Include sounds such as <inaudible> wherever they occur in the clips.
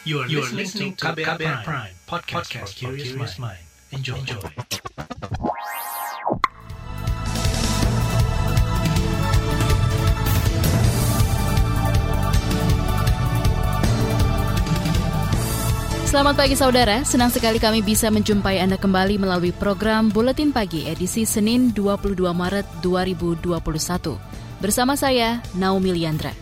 You are, you are listening to KBR, KBR Prime, Prime podcast, podcast for curious mind. Enjoy. Enjoy. Selamat pagi saudara, senang sekali kami bisa menjumpai Anda kembali melalui program Buletin Pagi edisi Senin 22 Maret 2021. Bersama saya, Naomi Liandra.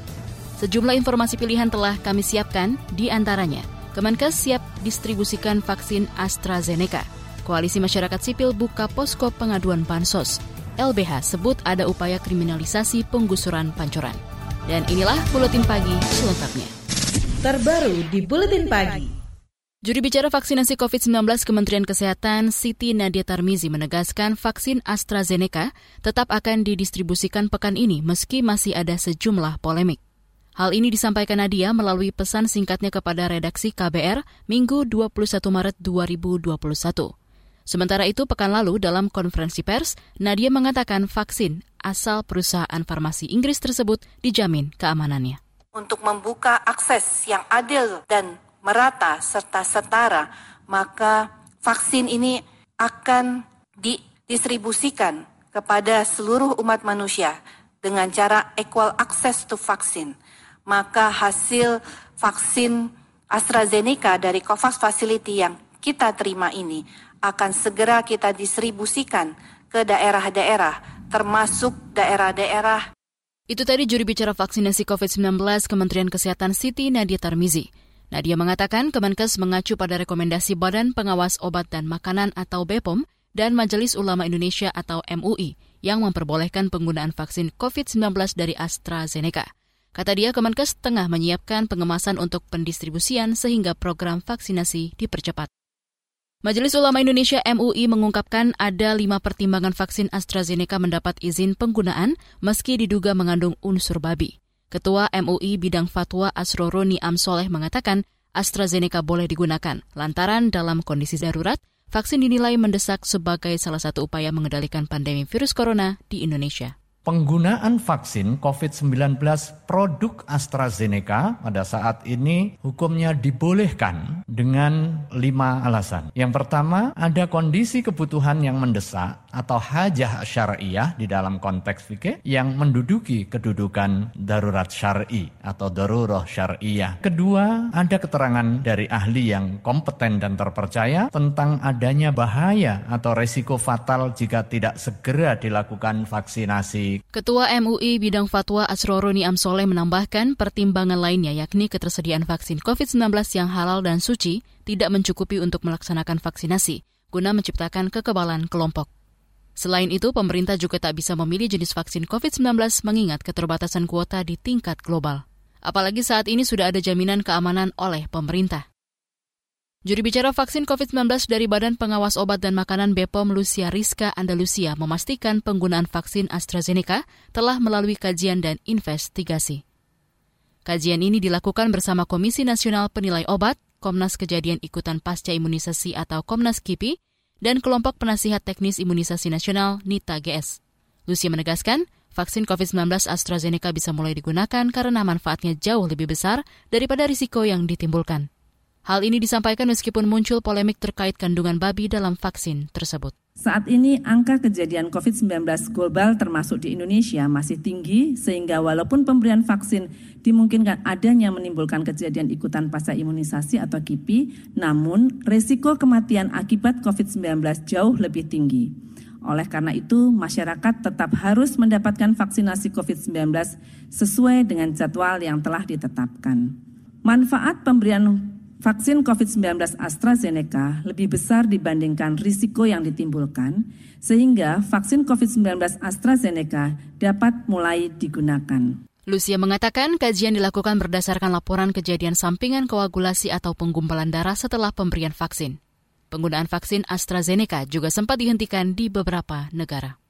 Sejumlah informasi pilihan telah kami siapkan, di antaranya Kemenkes siap distribusikan vaksin AstraZeneca. Koalisi Masyarakat Sipil buka posko pengaduan bansos. LBH sebut ada upaya kriminalisasi penggusuran pancoran. Dan inilah Buletin Pagi selengkapnya. Terbaru di Buletin Pagi. Juri bicara vaksinasi COVID-19 Kementerian Kesehatan Siti Nadia Tarmizi menegaskan vaksin AstraZeneca tetap akan didistribusikan pekan ini meski masih ada sejumlah polemik. Hal ini disampaikan Nadia melalui pesan singkatnya kepada redaksi KBR Minggu 21 Maret 2021. Sementara itu, pekan lalu dalam konferensi pers, Nadia mengatakan vaksin asal perusahaan farmasi Inggris tersebut dijamin keamanannya. Untuk membuka akses yang adil dan merata serta setara, maka vaksin ini akan didistribusikan kepada seluruh umat manusia dengan cara equal access to vaksin. Maka hasil vaksin AstraZeneca dari COVAX Facility yang kita terima ini akan segera kita distribusikan ke daerah-daerah termasuk daerah-daerah itu tadi juri bicara vaksinasi COVID-19 Kementerian Kesehatan Siti Nadia Tarmizi. Nadia mengatakan Kemenkes mengacu pada rekomendasi Badan Pengawas Obat dan Makanan atau BPOM dan Majelis Ulama Indonesia atau MUI yang memperbolehkan penggunaan vaksin COVID-19 dari AstraZeneca. Kata dia, Kemenkes tengah menyiapkan pengemasan untuk pendistribusian sehingga program vaksinasi dipercepat. Majelis Ulama Indonesia MUI mengungkapkan ada lima pertimbangan vaksin AstraZeneca mendapat izin penggunaan meski diduga mengandung unsur babi. Ketua MUI Bidang Fatwa Asroroni Amsoleh mengatakan AstraZeneca boleh digunakan lantaran dalam kondisi darurat, vaksin dinilai mendesak sebagai salah satu upaya mengendalikan pandemi virus corona di Indonesia. Penggunaan vaksin COVID-19 produk AstraZeneca pada saat ini hukumnya dibolehkan dengan lima alasan. Yang pertama, ada kondisi kebutuhan yang mendesak atau hajah syariah di dalam konteks fikih yang menduduki kedudukan darurat syar'i atau darurat syariah. Kedua, ada keterangan dari ahli yang kompeten dan terpercaya tentang adanya bahaya atau resiko fatal jika tidak segera dilakukan vaksinasi Ketua MUI Bidang Fatwa Asroroni Amsoleh menambahkan pertimbangan lainnya yakni ketersediaan vaksin COVID-19 yang halal dan suci tidak mencukupi untuk melaksanakan vaksinasi guna menciptakan kekebalan kelompok. Selain itu, pemerintah juga tak bisa memilih jenis vaksin COVID-19 mengingat keterbatasan kuota di tingkat global. Apalagi saat ini sudah ada jaminan keamanan oleh pemerintah. Juri bicara vaksin COVID-19 dari Badan Pengawas Obat dan Makanan BPOM Lucia Rizka Andalusia memastikan penggunaan vaksin AstraZeneca telah melalui kajian dan investigasi. Kajian ini dilakukan bersama Komisi Nasional Penilai Obat, Komnas Kejadian Ikutan Pasca Imunisasi atau Komnas KIPI, dan Kelompok Penasihat Teknis Imunisasi Nasional NITA GS. Lucia menegaskan, vaksin COVID-19 AstraZeneca bisa mulai digunakan karena manfaatnya jauh lebih besar daripada risiko yang ditimbulkan. Hal ini disampaikan meskipun muncul polemik terkait kandungan babi dalam vaksin tersebut. Saat ini angka kejadian COVID-19 global termasuk di Indonesia masih tinggi sehingga walaupun pemberian vaksin dimungkinkan adanya menimbulkan kejadian ikutan pasca imunisasi atau KIPI, namun resiko kematian akibat COVID-19 jauh lebih tinggi. Oleh karena itu, masyarakat tetap harus mendapatkan vaksinasi COVID-19 sesuai dengan jadwal yang telah ditetapkan. Manfaat pemberian Vaksin COVID-19 AstraZeneca lebih besar dibandingkan risiko yang ditimbulkan, sehingga vaksin COVID-19 AstraZeneca dapat mulai digunakan. Lucia mengatakan kajian dilakukan berdasarkan laporan kejadian sampingan koagulasi atau penggumpalan darah setelah pemberian vaksin. Penggunaan vaksin AstraZeneca juga sempat dihentikan di beberapa negara.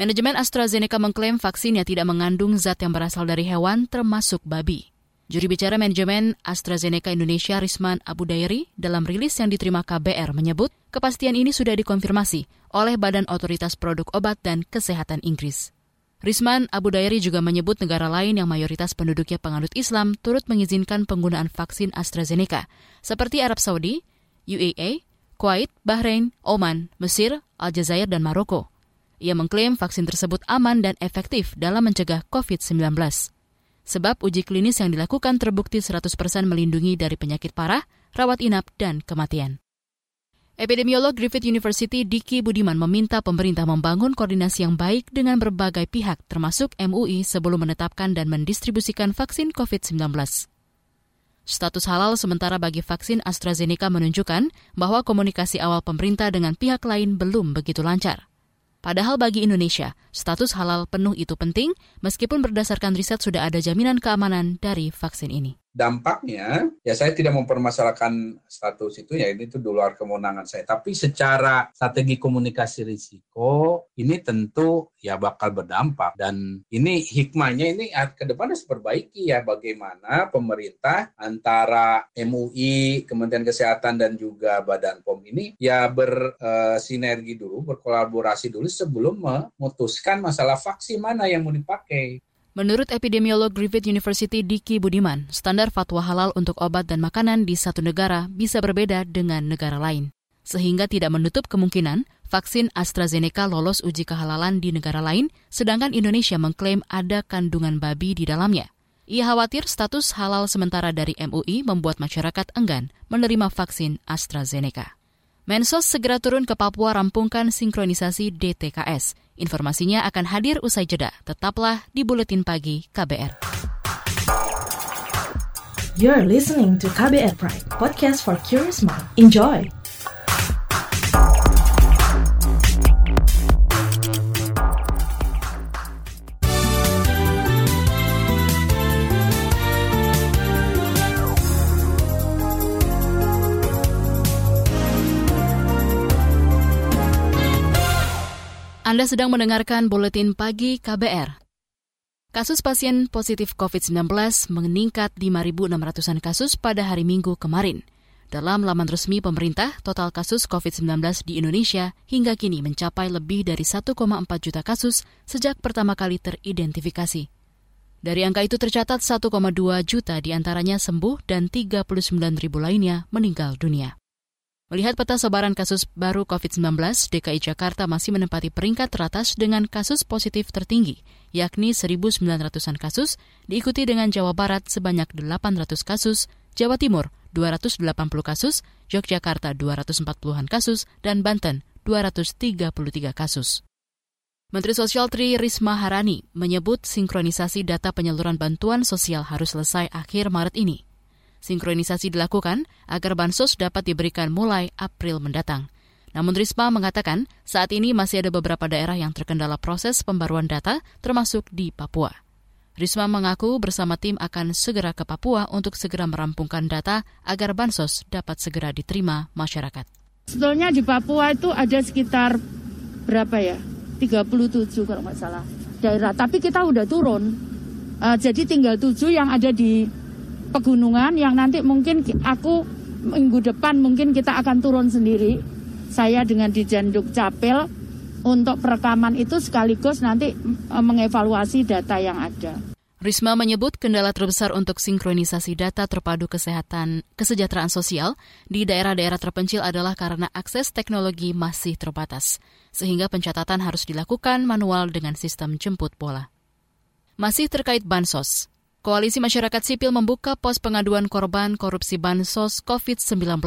Manajemen AstraZeneca mengklaim vaksinnya tidak mengandung zat yang berasal dari hewan termasuk babi. Juri bicara manajemen AstraZeneca Indonesia Risman Abu Dairi dalam rilis yang diterima KBR menyebut kepastian ini sudah dikonfirmasi oleh Badan Otoritas Produk Obat dan Kesehatan Inggris. Risman Abu Dairi juga menyebut negara lain yang mayoritas penduduknya penganut Islam turut mengizinkan penggunaan vaksin AstraZeneca, seperti Arab Saudi, UAE, Kuwait, Bahrain, Oman, Mesir, Aljazair, dan Maroko. Ia mengklaim vaksin tersebut aman dan efektif dalam mencegah COVID-19. Sebab uji klinis yang dilakukan terbukti 100% melindungi dari penyakit parah, rawat inap, dan kematian. Epidemiolog Griffith University Diki Budiman meminta pemerintah membangun koordinasi yang baik dengan berbagai pihak termasuk MUI sebelum menetapkan dan mendistribusikan vaksin COVID-19. Status halal sementara bagi vaksin AstraZeneca menunjukkan bahwa komunikasi awal pemerintah dengan pihak lain belum begitu lancar. Padahal bagi Indonesia, status halal penuh itu penting meskipun berdasarkan riset sudah ada jaminan keamanan dari vaksin ini dampaknya ya saya tidak mempermasalahkan status itu ya ini itu di luar kemenangan saya. Tapi secara strategi komunikasi risiko ini tentu ya bakal berdampak. Dan ini hikmahnya ini ke depan harus perbaiki ya. Bagaimana pemerintah antara MUI Kementerian Kesehatan dan juga Badan POM ini ya bersinergi dulu berkolaborasi dulu sebelum memutuskan masalah vaksin mana yang mau dipakai Menurut epidemiolog Griffith University Diki Budiman, standar fatwa halal untuk obat dan makanan di satu negara bisa berbeda dengan negara lain. Sehingga tidak menutup kemungkinan vaksin AstraZeneca lolos uji kehalalan di negara lain, sedangkan Indonesia mengklaim ada kandungan babi di dalamnya. Ia khawatir status halal sementara dari MUI membuat masyarakat enggan menerima vaksin AstraZeneca. Mensos segera turun ke Papua rampungkan sinkronisasi DTKS. Informasinya akan hadir usai jeda. Tetaplah di Buletin Pagi KBR. You're listening to KBR Pride, podcast for curious mind. Enjoy! Anda sedang mendengarkan Buletin Pagi KBR. Kasus pasien positif COVID-19 meningkat 5.600-an kasus pada hari Minggu kemarin. Dalam laman resmi pemerintah, total kasus COVID-19 di Indonesia hingga kini mencapai lebih dari 1,4 juta kasus sejak pertama kali teridentifikasi. Dari angka itu tercatat 1,2 juta di antaranya sembuh dan 39 ribu lainnya meninggal dunia. Melihat peta sebaran kasus baru COVID-19, DKI Jakarta masih menempati peringkat teratas dengan kasus positif tertinggi, yakni 1.900-an kasus, diikuti dengan Jawa Barat sebanyak 800 kasus, Jawa Timur 280 kasus, Yogyakarta 240-an kasus, dan Banten 233 kasus. Menteri Sosial Tri Risma Harani menyebut sinkronisasi data penyaluran bantuan sosial harus selesai akhir Maret ini. Sinkronisasi dilakukan agar bansos dapat diberikan mulai April mendatang. Namun Risma mengatakan saat ini masih ada beberapa daerah yang terkendala proses pembaruan data, termasuk di Papua. Risma mengaku bersama tim akan segera ke Papua untuk segera merampungkan data agar bansos dapat segera diterima masyarakat. Sebetulnya di Papua itu ada sekitar berapa ya? 37 kalau nggak salah daerah. Tapi kita udah turun. Uh, jadi tinggal tujuh yang ada di pegunungan yang nanti mungkin aku minggu depan mungkin kita akan turun sendiri. Saya dengan Dijanduk Capil untuk perekaman itu sekaligus nanti e, mengevaluasi data yang ada. Risma menyebut kendala terbesar untuk sinkronisasi data terpadu kesehatan kesejahteraan sosial di daerah-daerah terpencil adalah karena akses teknologi masih terbatas, sehingga pencatatan harus dilakukan manual dengan sistem jemput bola. Masih terkait bansos, Koalisi Masyarakat Sipil membuka pos pengaduan korban korupsi bansos COVID-19.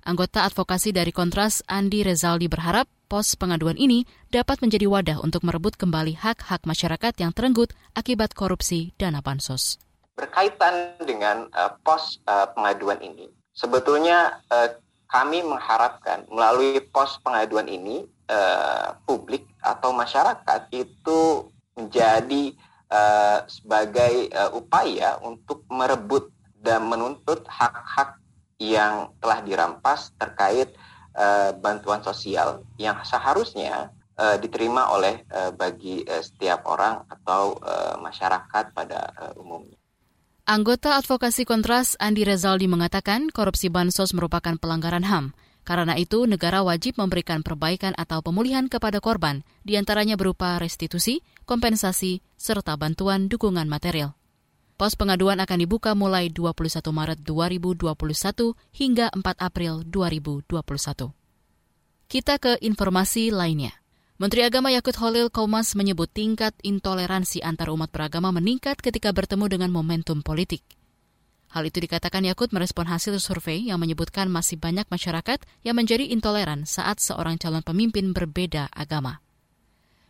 Anggota advokasi dari Kontras, Andi Rezaldi berharap pos pengaduan ini dapat menjadi wadah untuk merebut kembali hak-hak masyarakat yang terenggut akibat korupsi dana bansos. Berkaitan dengan uh, pos uh, pengaduan ini, sebetulnya uh, kami mengharapkan melalui pos pengaduan ini uh, publik atau masyarakat itu menjadi uh, sebagai uh, upaya untuk merebut dan menuntut hak-hak yang telah dirampas terkait uh, bantuan sosial yang seharusnya uh, diterima oleh uh, bagi uh, setiap orang atau uh, masyarakat pada uh, umumnya. Anggota advokasi Kontras Andi Rezaldi mengatakan korupsi bansos merupakan pelanggaran HAM. Karena itu, negara wajib memberikan perbaikan atau pemulihan kepada korban, di antaranya berupa restitusi, kompensasi, serta bantuan dukungan material. Pos pengaduan akan dibuka mulai 21 Maret 2021 hingga 4 April 2021. Kita ke informasi lainnya. Menteri Agama Yakut Holil Komas menyebut tingkat intoleransi antar umat beragama meningkat ketika bertemu dengan momentum politik. Hal itu dikatakan Yakut merespon hasil survei yang menyebutkan masih banyak masyarakat yang menjadi intoleran saat seorang calon pemimpin berbeda agama.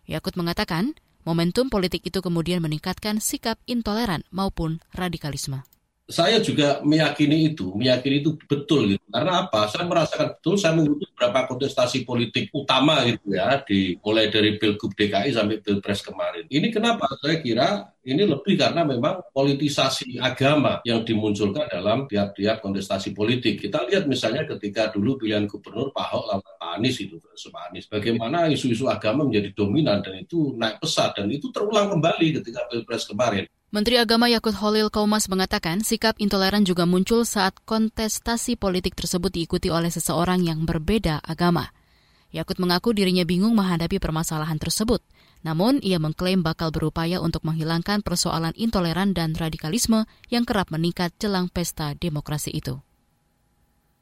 Yakut mengatakan, momentum politik itu kemudian meningkatkan sikap intoleran maupun radikalisme saya juga meyakini itu, meyakini itu betul gitu. Karena apa? Saya merasakan betul saya mengikuti beberapa kontestasi politik utama gitu ya, di mulai dari Pilgub DKI sampai Pilpres kemarin. Ini kenapa? Saya kira ini lebih karena memang politisasi agama yang dimunculkan dalam tiap-tiap kontestasi politik. Kita lihat misalnya ketika dulu pilihan gubernur Pak Ahok lawan Pak Anies itu, Pak Anies. Bagaimana isu-isu agama menjadi dominan dan itu naik pesat dan itu terulang kembali ketika Pilpres kemarin. Menteri Agama Yakut Holil Kaumas mengatakan sikap intoleran juga muncul saat kontestasi politik tersebut diikuti oleh seseorang yang berbeda agama. Yakut mengaku dirinya bingung menghadapi permasalahan tersebut. Namun, ia mengklaim bakal berupaya untuk menghilangkan persoalan intoleran dan radikalisme yang kerap meningkat jelang pesta demokrasi itu.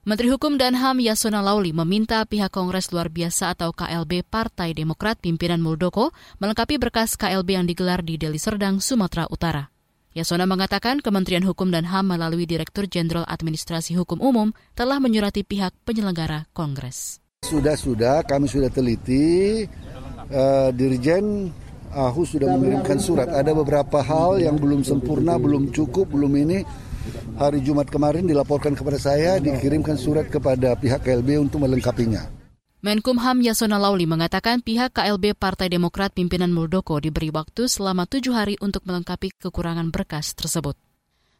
Menteri Hukum dan HAM Yasona Lauli meminta pihak Kongres Luar Biasa atau KLB Partai Demokrat pimpinan Muldoko melengkapi berkas KLB yang digelar di Deli Serdang, Sumatera Utara. Yasona mengatakan Kementerian Hukum dan HAM melalui Direktur Jenderal Administrasi Hukum Umum telah menyurati pihak penyelenggara Kongres. Sudah-sudah kami sudah teliti, uh, Dirjen AHU sudah mengirimkan surat. Ada beberapa hal yang belum sempurna, belum cukup, belum ini hari Jumat kemarin dilaporkan kepada saya, dikirimkan surat kepada pihak KLB untuk melengkapinya. Menkumham Yasona Lauli mengatakan pihak KLB Partai Demokrat pimpinan Muldoko diberi waktu selama tujuh hari untuk melengkapi kekurangan berkas tersebut.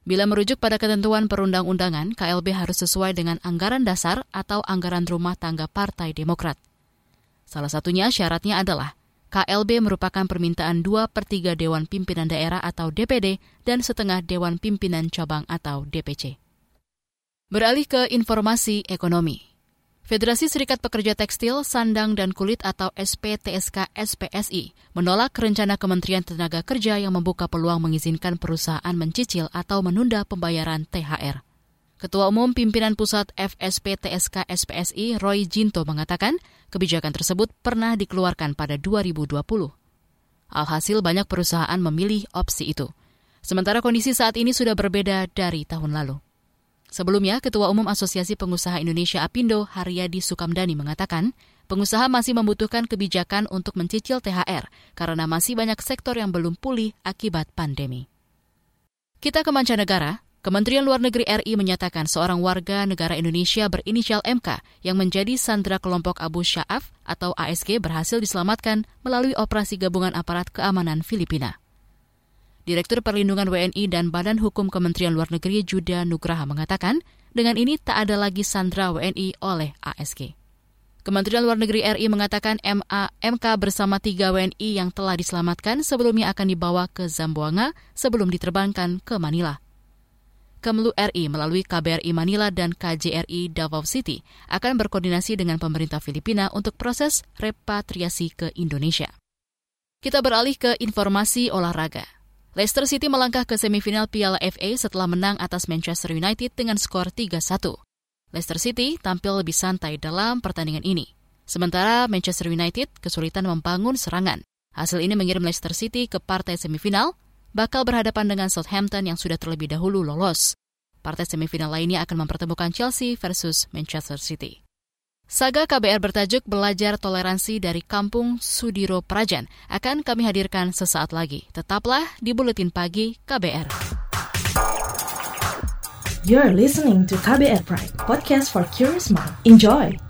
Bila merujuk pada ketentuan perundang-undangan, KLB harus sesuai dengan anggaran dasar atau anggaran rumah tangga Partai Demokrat. Salah satunya syaratnya adalah KLB merupakan permintaan 2 per 3 Dewan Pimpinan Daerah atau DPD dan setengah Dewan Pimpinan Cabang atau DPC. Beralih ke informasi ekonomi. Federasi Serikat Pekerja Tekstil, Sandang, dan Kulit atau SPTSK SPSI menolak rencana Kementerian Tenaga Kerja yang membuka peluang mengizinkan perusahaan mencicil atau menunda pembayaran THR. Ketua Umum Pimpinan Pusat FSP TSK SPSI Roy Jinto mengatakan kebijakan tersebut pernah dikeluarkan pada 2020. Alhasil banyak perusahaan memilih opsi itu. Sementara kondisi saat ini sudah berbeda dari tahun lalu. Sebelumnya, Ketua Umum Asosiasi Pengusaha Indonesia Apindo Haryadi Sukamdani mengatakan, pengusaha masih membutuhkan kebijakan untuk mencicil THR karena masih banyak sektor yang belum pulih akibat pandemi. Kita ke mancanegara, Kementerian Luar Negeri RI menyatakan seorang warga negara Indonesia berinisial MK yang menjadi sandera kelompok Abu Sya'af atau ASG berhasil diselamatkan melalui operasi gabungan aparat keamanan Filipina. Direktur Perlindungan WNI dan Badan Hukum Kementerian Luar Negeri Juda Nugraha mengatakan, dengan ini tak ada lagi sandera WNI oleh ASG. Kementerian Luar Negeri RI mengatakan MA, MK bersama tiga WNI yang telah diselamatkan sebelumnya akan dibawa ke Zamboanga sebelum diterbangkan ke Manila. Kemlu RI melalui KBRI Manila dan KJRI Davao City akan berkoordinasi dengan pemerintah Filipina untuk proses repatriasi ke Indonesia. Kita beralih ke informasi olahraga. Leicester City melangkah ke semifinal Piala FA setelah menang atas Manchester United dengan skor 3-1. Leicester City tampil lebih santai dalam pertandingan ini. Sementara Manchester United kesulitan membangun serangan. Hasil ini mengirim Leicester City ke partai semifinal bakal berhadapan dengan Southampton yang sudah terlebih dahulu lolos. Partai semifinal lainnya akan mempertemukan Chelsea versus Manchester City. Saga KBR bertajuk Belajar Toleransi dari Kampung Sudiro Prajan akan kami hadirkan sesaat lagi. Tetaplah di Buletin Pagi KBR. You're listening to KBR Pride, podcast for curious mind. Enjoy!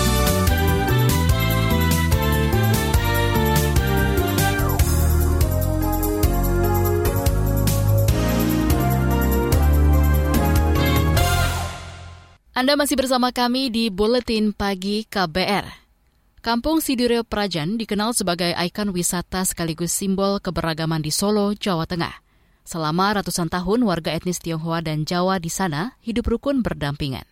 Anda masih bersama kami di Buletin Pagi KBR. Kampung Sidure Prajan dikenal sebagai ikon wisata sekaligus simbol keberagaman di Solo, Jawa Tengah. Selama ratusan tahun, warga etnis Tionghoa dan Jawa di sana hidup rukun berdampingan.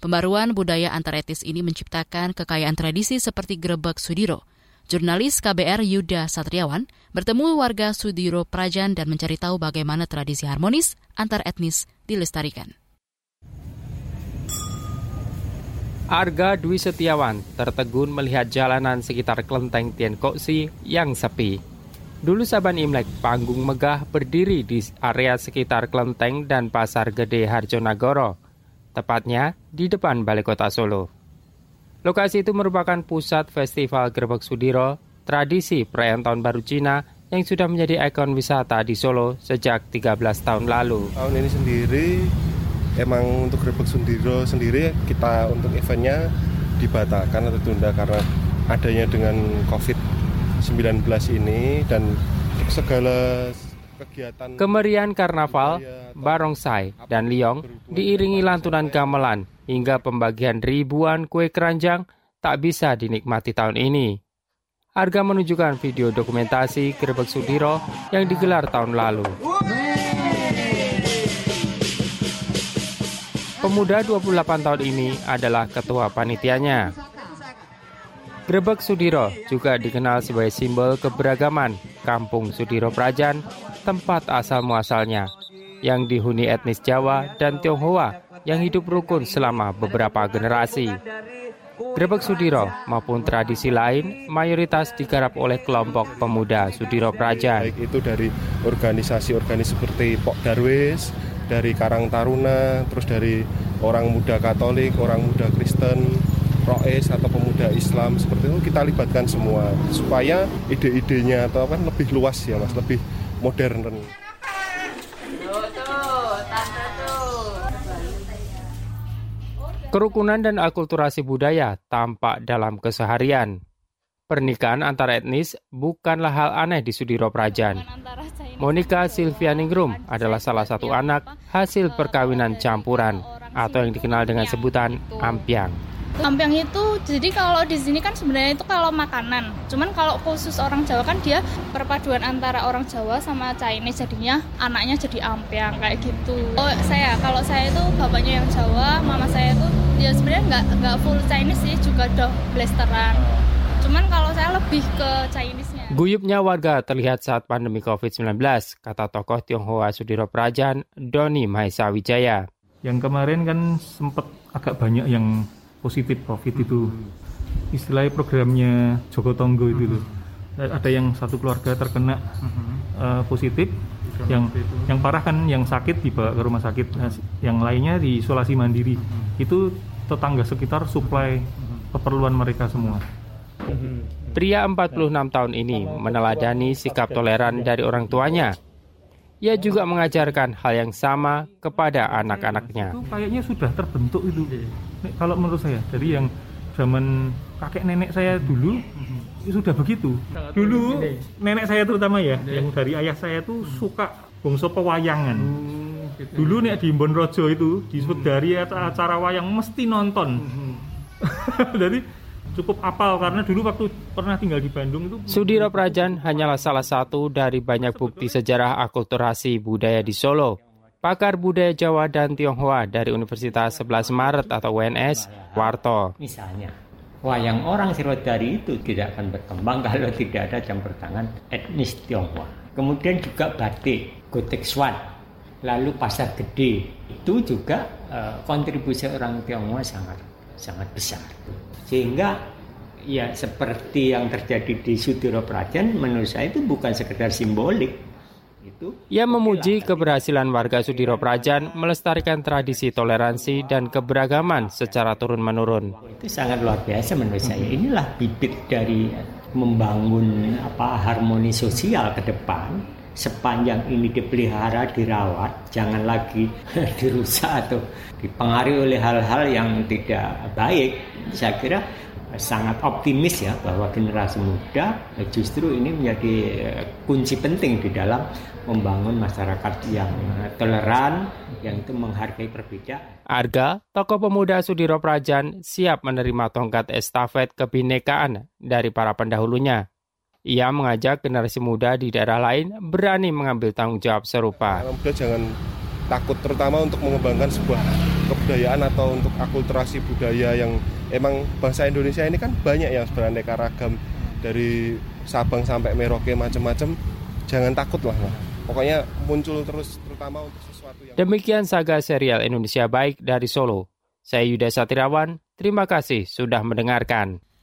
Pembaruan budaya antar etnis ini menciptakan kekayaan tradisi seperti grebek Sudiro. Jurnalis KBR Yuda Satriawan bertemu warga Sudiro Prajan dan mencari tahu bagaimana tradisi harmonis antar etnis dilestarikan. Arga Dwi Setiawan tertegun melihat jalanan sekitar kelenteng Tien Koksi yang sepi. Dulu Saban Imlek, panggung megah berdiri di area sekitar kelenteng dan Pasar Gede Harjonagoro, tepatnya di depan Balai Kota Solo. Lokasi itu merupakan pusat Festival Gerbek Sudiro, tradisi perayaan Tahun Baru Cina yang sudah menjadi ikon wisata di Solo sejak 13 tahun lalu. Tahun ini sendiri emang untuk Grebek Sundiro sendiri kita untuk eventnya dibatalkan atau ditunda karena adanya dengan COVID-19 ini dan segala kegiatan Kemerian karnaval, barongsai, dan liong diiringi lantunan gamelan hingga pembagian ribuan kue keranjang tak bisa dinikmati tahun ini. Harga menunjukkan video dokumentasi Grebek Sudiro yang digelar tahun lalu. Pemuda 28 tahun ini adalah ketua panitianya. Grebek Sudiro juga dikenal sebagai simbol keberagaman Kampung Sudiro Prajan, tempat asal muasalnya, yang dihuni etnis Jawa dan Tionghoa yang hidup rukun selama beberapa generasi. Grebek Sudiro maupun tradisi lain mayoritas digarap oleh kelompok pemuda Sudiro Prajan. Baik itu dari organisasi-organisasi seperti Pok Darwis, dari Karang Taruna, terus dari orang muda Katolik, orang muda Kristen, Roes atau pemuda Islam seperti itu kita libatkan semua supaya ide-idenya atau kan lebih luas ya mas, lebih modern. Kerukunan dan akulturasi budaya tampak dalam keseharian. Pernikahan antar etnis bukanlah hal aneh di Sudiro Prajan. Monica Silvianingrum adalah salah satu anak hasil perkawinan campuran atau yang dikenal dengan sebutan ampiang. Ampiang itu jadi kalau di sini kan sebenarnya itu kalau makanan. Cuman kalau khusus orang Jawa kan dia perpaduan antara orang Jawa sama Chinese jadinya anaknya jadi ampiang kayak gitu. Oh saya kalau saya itu bapaknya yang Jawa, mama saya itu dia sebenarnya nggak nggak full Chinese sih juga doh blasteran. Cuman kalau saya lebih ke Chinese-nya. Guyupnya warga terlihat saat pandemi COVID-19, kata tokoh Tionghoa Sudiro Prajan, Doni Maesa Wijaya. Yang kemarin kan sempat agak banyak yang positif COVID itu. Istilahnya programnya Joko Tonggo itu loh. Ada yang satu keluarga terkena uh, positif, yang yang parah kan yang sakit dibawa ke rumah sakit, nah, yang lainnya di isolasi mandiri. Itu tetangga sekitar suplai keperluan mereka semua. Pria 46 tahun ini meneladani sikap toleran dari orang tuanya. Ia juga mengajarkan hal yang sama kepada anak-anaknya. Itu kayaknya sudah terbentuk itu. Kalau menurut saya dari yang zaman kakek nenek saya dulu itu sudah begitu. Dulu nenek saya terutama ya, yang dari ayah saya itu suka bongso pewayangan. Dulu nih di Bonrojo itu disebut dari acara wayang mesti nonton. <laughs> Jadi cukup apal karena dulu waktu pernah tinggal di Bandung itu Sudiro Prajan hanyalah salah satu dari banyak bukti sejarah akulturasi budaya di Solo. Pakar budaya Jawa dan Tionghoa dari Universitas 11 Maret atau UNS, Warto. Misalnya, wayang orang Sirodari itu tidak akan berkembang <laughs> kalau tidak ada campur tangan etnis Tionghoa. Kemudian juga batik, gotek swan, lalu pasar gede itu juga uh, kontribusi orang Tionghoa sangat sangat besar. Sehingga ya seperti yang terjadi di Sudiro Prajan menurut saya itu bukan sekedar simbolik, itu. Ia memuji keberhasilan warga Sudiro Prajan melestarikan tradisi toleransi dan keberagaman secara turun-menurun. Itu sangat luar biasa menurut saya. Inilah bibit dari membangun apa harmoni sosial ke depan. Sepanjang ini dipelihara, dirawat, jangan lagi <laughs> dirusak atau dipengaruhi oleh hal-hal yang tidak baik. Saya kira sangat optimis ya bahwa generasi muda justru ini menjadi eh, kunci penting di dalam membangun masyarakat yang toleran, yang itu menghargai perbedaan. Arga, tokoh pemuda Sudiro Prajan, siap menerima tongkat estafet kebinekaan dari para pendahulunya. Ia mengajak generasi muda di daerah lain berani mengambil tanggung jawab serupa. Muda jangan takut terutama untuk mengembangkan sebuah kebudayaan atau untuk akulturasi budaya yang emang bangsa Indonesia ini kan banyak yang beraneka ragam dari Sabang sampai Merauke macam-macam jangan takut lah pokoknya muncul terus terutama untuk sesuatu yang Demikian saga serial Indonesia Baik dari Solo. Saya Yuda Satirawan, terima kasih sudah mendengarkan.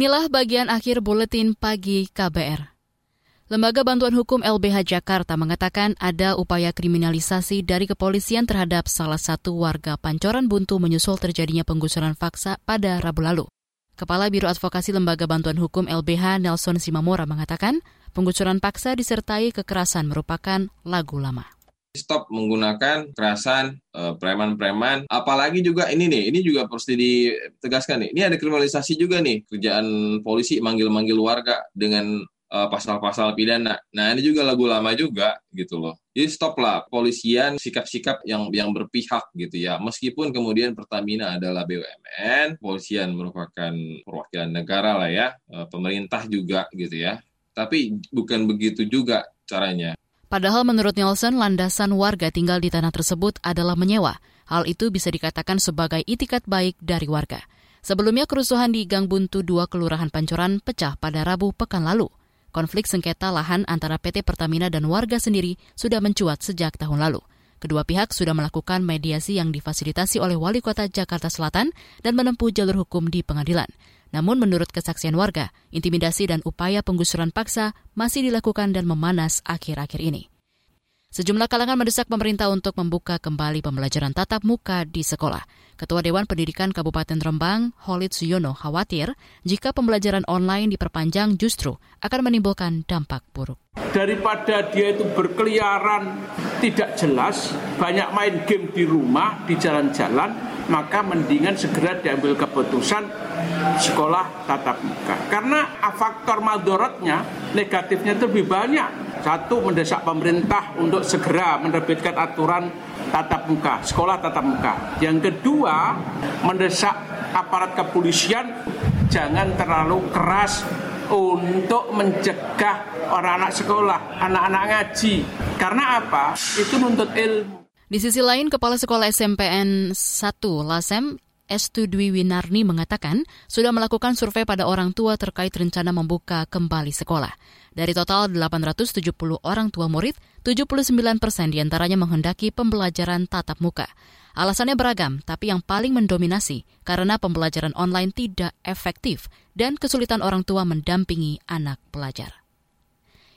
Inilah bagian akhir buletin pagi KBR. Lembaga Bantuan Hukum LBH Jakarta mengatakan ada upaya kriminalisasi dari kepolisian terhadap salah satu warga Pancoran Buntu menyusul terjadinya penggusuran faksa pada Rabu lalu. Kepala Biro Advokasi Lembaga Bantuan Hukum LBH Nelson Simamora mengatakan penggusuran paksa disertai kekerasan merupakan lagu lama stop menggunakan kekerasan eh, preman-preman. Apalagi juga ini nih ini juga harus ditegaskan nih. Ini ada kriminalisasi juga nih kerjaan polisi manggil-manggil warga dengan uh, pasal-pasal pidana. Nah ini juga lagu lama juga gitu loh. Jadi stop lah polisian sikap-sikap yang yang berpihak gitu ya. Meskipun kemudian Pertamina adalah BUMN polisian merupakan perwakilan negara lah ya uh, pemerintah juga gitu ya. Tapi bukan begitu juga caranya Padahal menurut Nelson, landasan warga tinggal di tanah tersebut adalah menyewa. Hal itu bisa dikatakan sebagai itikat baik dari warga. Sebelumnya kerusuhan di Gang Buntu 2 Kelurahan Pancoran pecah pada Rabu pekan lalu. Konflik sengketa lahan antara PT Pertamina dan warga sendiri sudah mencuat sejak tahun lalu. Kedua pihak sudah melakukan mediasi yang difasilitasi oleh Wali Kota Jakarta Selatan dan menempuh jalur hukum di pengadilan. Namun menurut kesaksian warga, intimidasi dan upaya penggusuran paksa masih dilakukan dan memanas akhir-akhir ini. Sejumlah kalangan mendesak pemerintah untuk membuka kembali pembelajaran tatap muka di sekolah. Ketua Dewan Pendidikan Kabupaten Rembang, Holid Suyono, khawatir jika pembelajaran online diperpanjang justru akan menimbulkan dampak buruk. Daripada dia itu berkeliaran tidak jelas, banyak main game di rumah, di jalan-jalan, maka mendingan segera diambil keputusan sekolah tatap muka. Karena faktor madorotnya, negatifnya itu lebih banyak satu, mendesak pemerintah untuk segera menerbitkan aturan tatap muka, sekolah tatap muka. Yang kedua, mendesak aparat kepolisian jangan terlalu keras untuk mencegah orang-anak sekolah, anak-anak ngaji. Karena apa? Itu nuntut ilmu. Di sisi lain, Kepala Sekolah SMPN 1 Lasem Estu Dwi Winarni mengatakan sudah melakukan survei pada orang tua terkait rencana membuka kembali sekolah. Dari total 870 orang tua murid, 79 persen di antaranya menghendaki pembelajaran tatap muka. Alasannya beragam, tapi yang paling mendominasi karena pembelajaran online tidak efektif dan kesulitan orang tua mendampingi anak pelajar.